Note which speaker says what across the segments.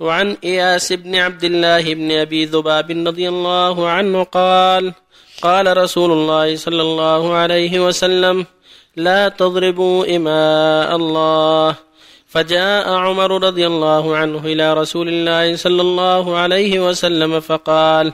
Speaker 1: وعن إياس بن عبد الله بن أبي ذباب رضي الله عنه قال قال رسول الله صلى الله عليه وسلم لا تضربوا إماء الله. فجاء عمر رضي الله عنه إلى رسول الله صلى الله عليه وسلم فقال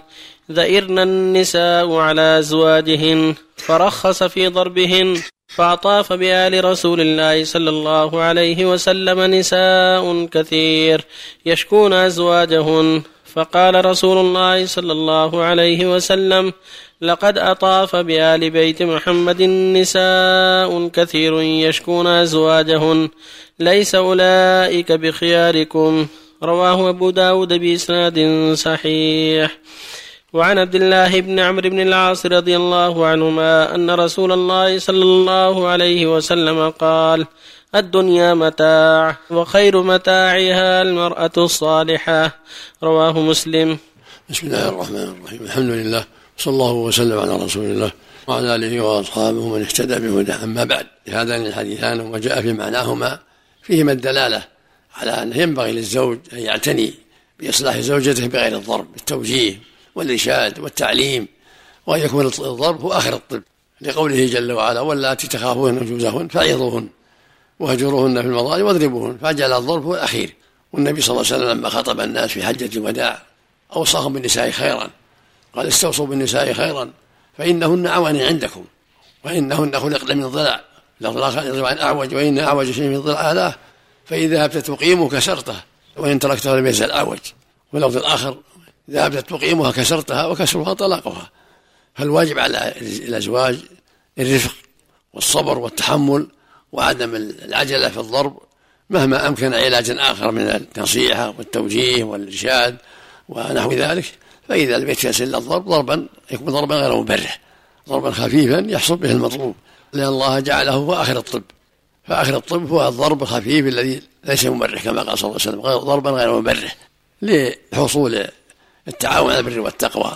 Speaker 1: ذئرن النساء على أزواجهن فرخص في ضربهن. فأطاف بآل رسول الله صلى الله عليه وسلم نساء كثير يشكون أزواجهن. فقال رسول الله صلى الله عليه وسلم لقد أطاف بآل بيت محمد نساء كثير يشكون أزواجهن. ليس أولئك بخياركم. رواه أبو داود بإسناد صحيح. وعن عبد الله بن عمرو بن العاص رضي الله عنهما أن رسول الله صلى الله عليه وسلم قال الدنيا متاع وخير متاعها المرأة الصالحة. رواه مسلم.
Speaker 2: بسم الله الرحمن الرحيم. الحمد لله صلى الله وسلم على رسول الله وعلى آله وأصحابه من اهتدى بهداه أما بعد هذان الحديثان وما جاء في معناهما فيهما الدلالة على أنه ينبغي للزوج أن يعتني بإصلاح زوجته بغير الضرب بالتوجيه والإرشاد والتعليم وأن يكون الضرب هو آخر الطب لقوله جل وعلا واللاتي تخافون نشوزهن فعظوهن وهجروهن في المضاجع واضربوهن فجعل الضرب هو الأخير والنبي صلى الله عليه وسلم لما خطب الناس في حجة الوداع أوصاهم بالنساء خيرا قال استوصوا بالنساء خيرا فإنهن عواني عندكم وإنهن خلقن من ضلع عن أعوج وإن أعوج شيء من ضلع هذا فإذا ذهبت تقيمه كسرته وإن تركته لم يزل أعوج ولفظ الآخر ذهبت تقيمها كسرتها وكسرها طلاقها. فالواجب على الأزواج الرفق والصبر والتحمل وعدم العجلة في الضرب مهما أمكن علاج آخر من النصيحة والتوجيه والإرشاد ونحو ذلك. فإذا لم يتيسر إلا الضرب ضربا يكون ضربا غير مبرح ضربا خفيفا يحصل به المطلوب. لأن الله جعله هو آخر الطب. فآخر الطب هو الضرب الخفيف الذي ليس مبرح كما قال صلى الله عليه وسلم ضربا غير مبرح لحصول التعاون على البر والتقوى.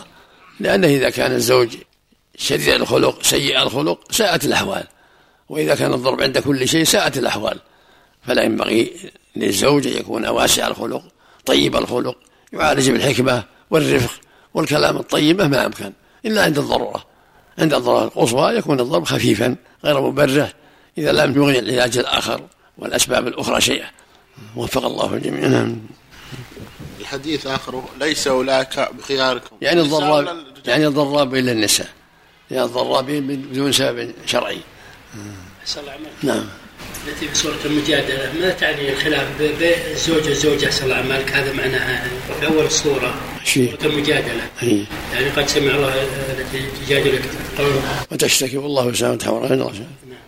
Speaker 2: لأنه إذا كان الزوج شديد الخلق سيء الخلق ساءت الأحوال. وإذا كان الضرب عند كل شيء ساءت الأحوال. فلا ينبغي للزوج أن يكون واسع الخلق طيب الخلق يعالج بالحكمة والرفق والكلام الطيب مهما أمكن. إلا عند الضرورة. عند الضرورة القصوى يكون الضرب خفيفا غير مبرح إذا لم يغني العلاج الآخر والأسباب الأخرى شيئا. وفق الله الجميع.
Speaker 3: الحديث آخره ليس أولئك بخياركم.
Speaker 2: يعني الضراب يعني الضراب إلى النساء. يعني الضرابين بدون سبب شرعي. نعم.
Speaker 4: التي في سورة المجادلة ما تعني الخلاف بين الزوج والزوجة أحسن الله عمالك هذا معناها في أول الصورة. سورة المجادلة
Speaker 2: هي.
Speaker 4: يعني قد سمع الله التي تجادلك
Speaker 2: وتشتكي والله تحور نعم.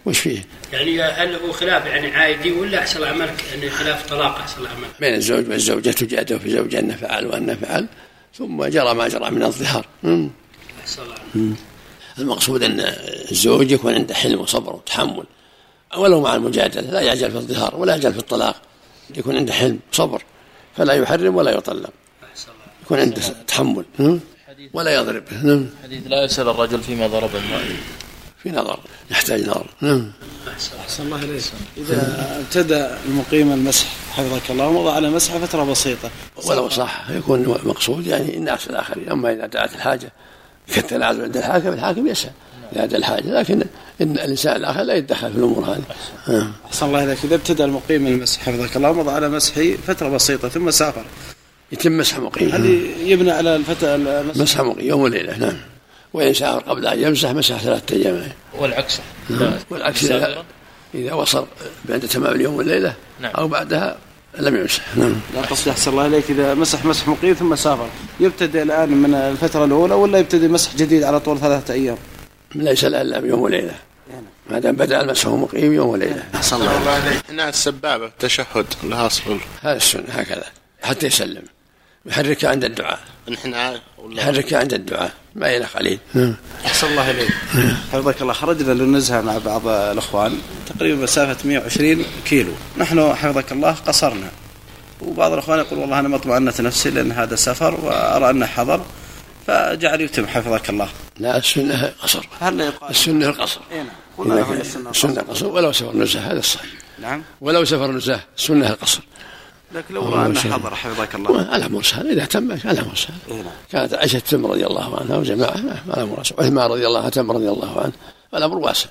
Speaker 2: وش فيه؟
Speaker 4: يعني هل هو خلاف يعني عادي ولا أحسن الله عمالك يعني خلاف طلاق أحسن الله عمالك
Speaker 2: بين الزوج والزوجة تجادل في زوجها أنه فعل وأنه فعل ثم جرى ما جرى من الظهار.
Speaker 4: أحسن الله
Speaker 2: المقصود أن الزوج يكون عنده حلم وصبر وتحمل. ولو مع المجادلة لا يعجل في الظهار ولا يعجل في الطلاق. يكون عنده حلم صبر. فلا يحرم ولا يطلق. يكون عنده تحمل. ولا يضرب.
Speaker 5: حديث لا يسأل الرجل فيما ضرب المرأة
Speaker 2: في نظر يحتاج نظر. نعم.
Speaker 6: أحسن الله إليك. إذا ابتدأ المقيم المسح حفظك الله ومضى على مسح فترة بسيطة.
Speaker 2: ولو صح يكون مقصود يعني الناس الآخرين. أما إذا دعت الحاجة كالتنازل عند الحاكم الحاكم يسأل. إذا الحاجة لكن إن الإنسان الآخر لا يتدخل في الأمور هذه.
Speaker 6: أحسن الله إليك. إذا ابتدأ المقيم المسح حفظك الله ومضى على مسحه فترة بسيطة ثم سافر.
Speaker 2: يتم مسح مقيم.
Speaker 6: هذه يبنى على الفتى
Speaker 2: مسح مقيم. يوم وليلة. نعم. وإن سافر قبل أن يمسح مسح ثلاثة أيام.
Speaker 5: والعكس.
Speaker 2: نعم. والعكس إذا, إذا وصل بعد تمام اليوم والليلة
Speaker 5: نعم.
Speaker 2: أو بعدها لم يمسح. نعم.
Speaker 6: لا قصدي أحسن الله إليك إذا مسح مسح مقيم ثم سافر يبتدئ الآن من الفترة الأولى ولا يبتدئ مسح جديد على طول ثلاثة أيام؟
Speaker 2: ليس الا يوم وليلة. ما دام بدأ المسح مقيم يوم وليلة.
Speaker 3: صلى الله عليه هنا السبابة التشهد لها اصل
Speaker 2: هذا السنة هكذا حتى يسلم. يحركها عند الدعاء.
Speaker 3: نحن
Speaker 2: يحركها عند الدعاء. ما إلى قليل
Speaker 6: أحسن الله إليك. حفظك الله. خرجنا للنزهة مع بعض الأخوان. تقريبا مسافة 120 كيلو. نحن حفظك الله قصرنا. وبعض الأخوان يقول والله أنا مطمئنة نفسي لأن هذا سفر وأرى أنه حضر. فجعل يتم حفظك الله.
Speaker 2: لا السنة قصر.
Speaker 6: هل يقال؟
Speaker 2: السنة القصر
Speaker 6: إيه نعم.
Speaker 2: السنة السنة قصر. ولو سفر نزهة هذا الصحيح.
Speaker 6: نعم.
Speaker 2: ولو سفر نزهة السنة القصر
Speaker 6: لكن لو رأى أنه حضر حفظك الله.
Speaker 2: الامر سهل إذا تم الامر سهل نعم. كانت عائشة تم رضي الله عنها وجماعه الامر واسع عثمان رضي الله عنه تم رضي الله عنه الامر واسع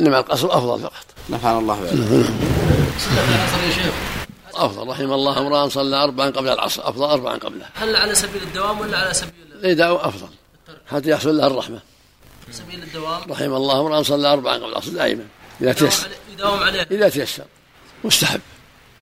Speaker 2: انما القصر افضل فقط
Speaker 6: نفعنا الله
Speaker 2: أفضل رحم الله امرأ صلى أربعا قبل العصر. أفضل أربعا قبله.
Speaker 1: هل على سبيل الدوام ولا على سبيل
Speaker 2: الاداء أفضل. حتى يحصل له الرحمة.
Speaker 1: سبيل الدوام؟
Speaker 2: رحم الله امرأ صلى أربعا قبل العصر دائما. إذا تيسر.
Speaker 1: يداوم عليه.
Speaker 2: إذا تيسر. مستحب.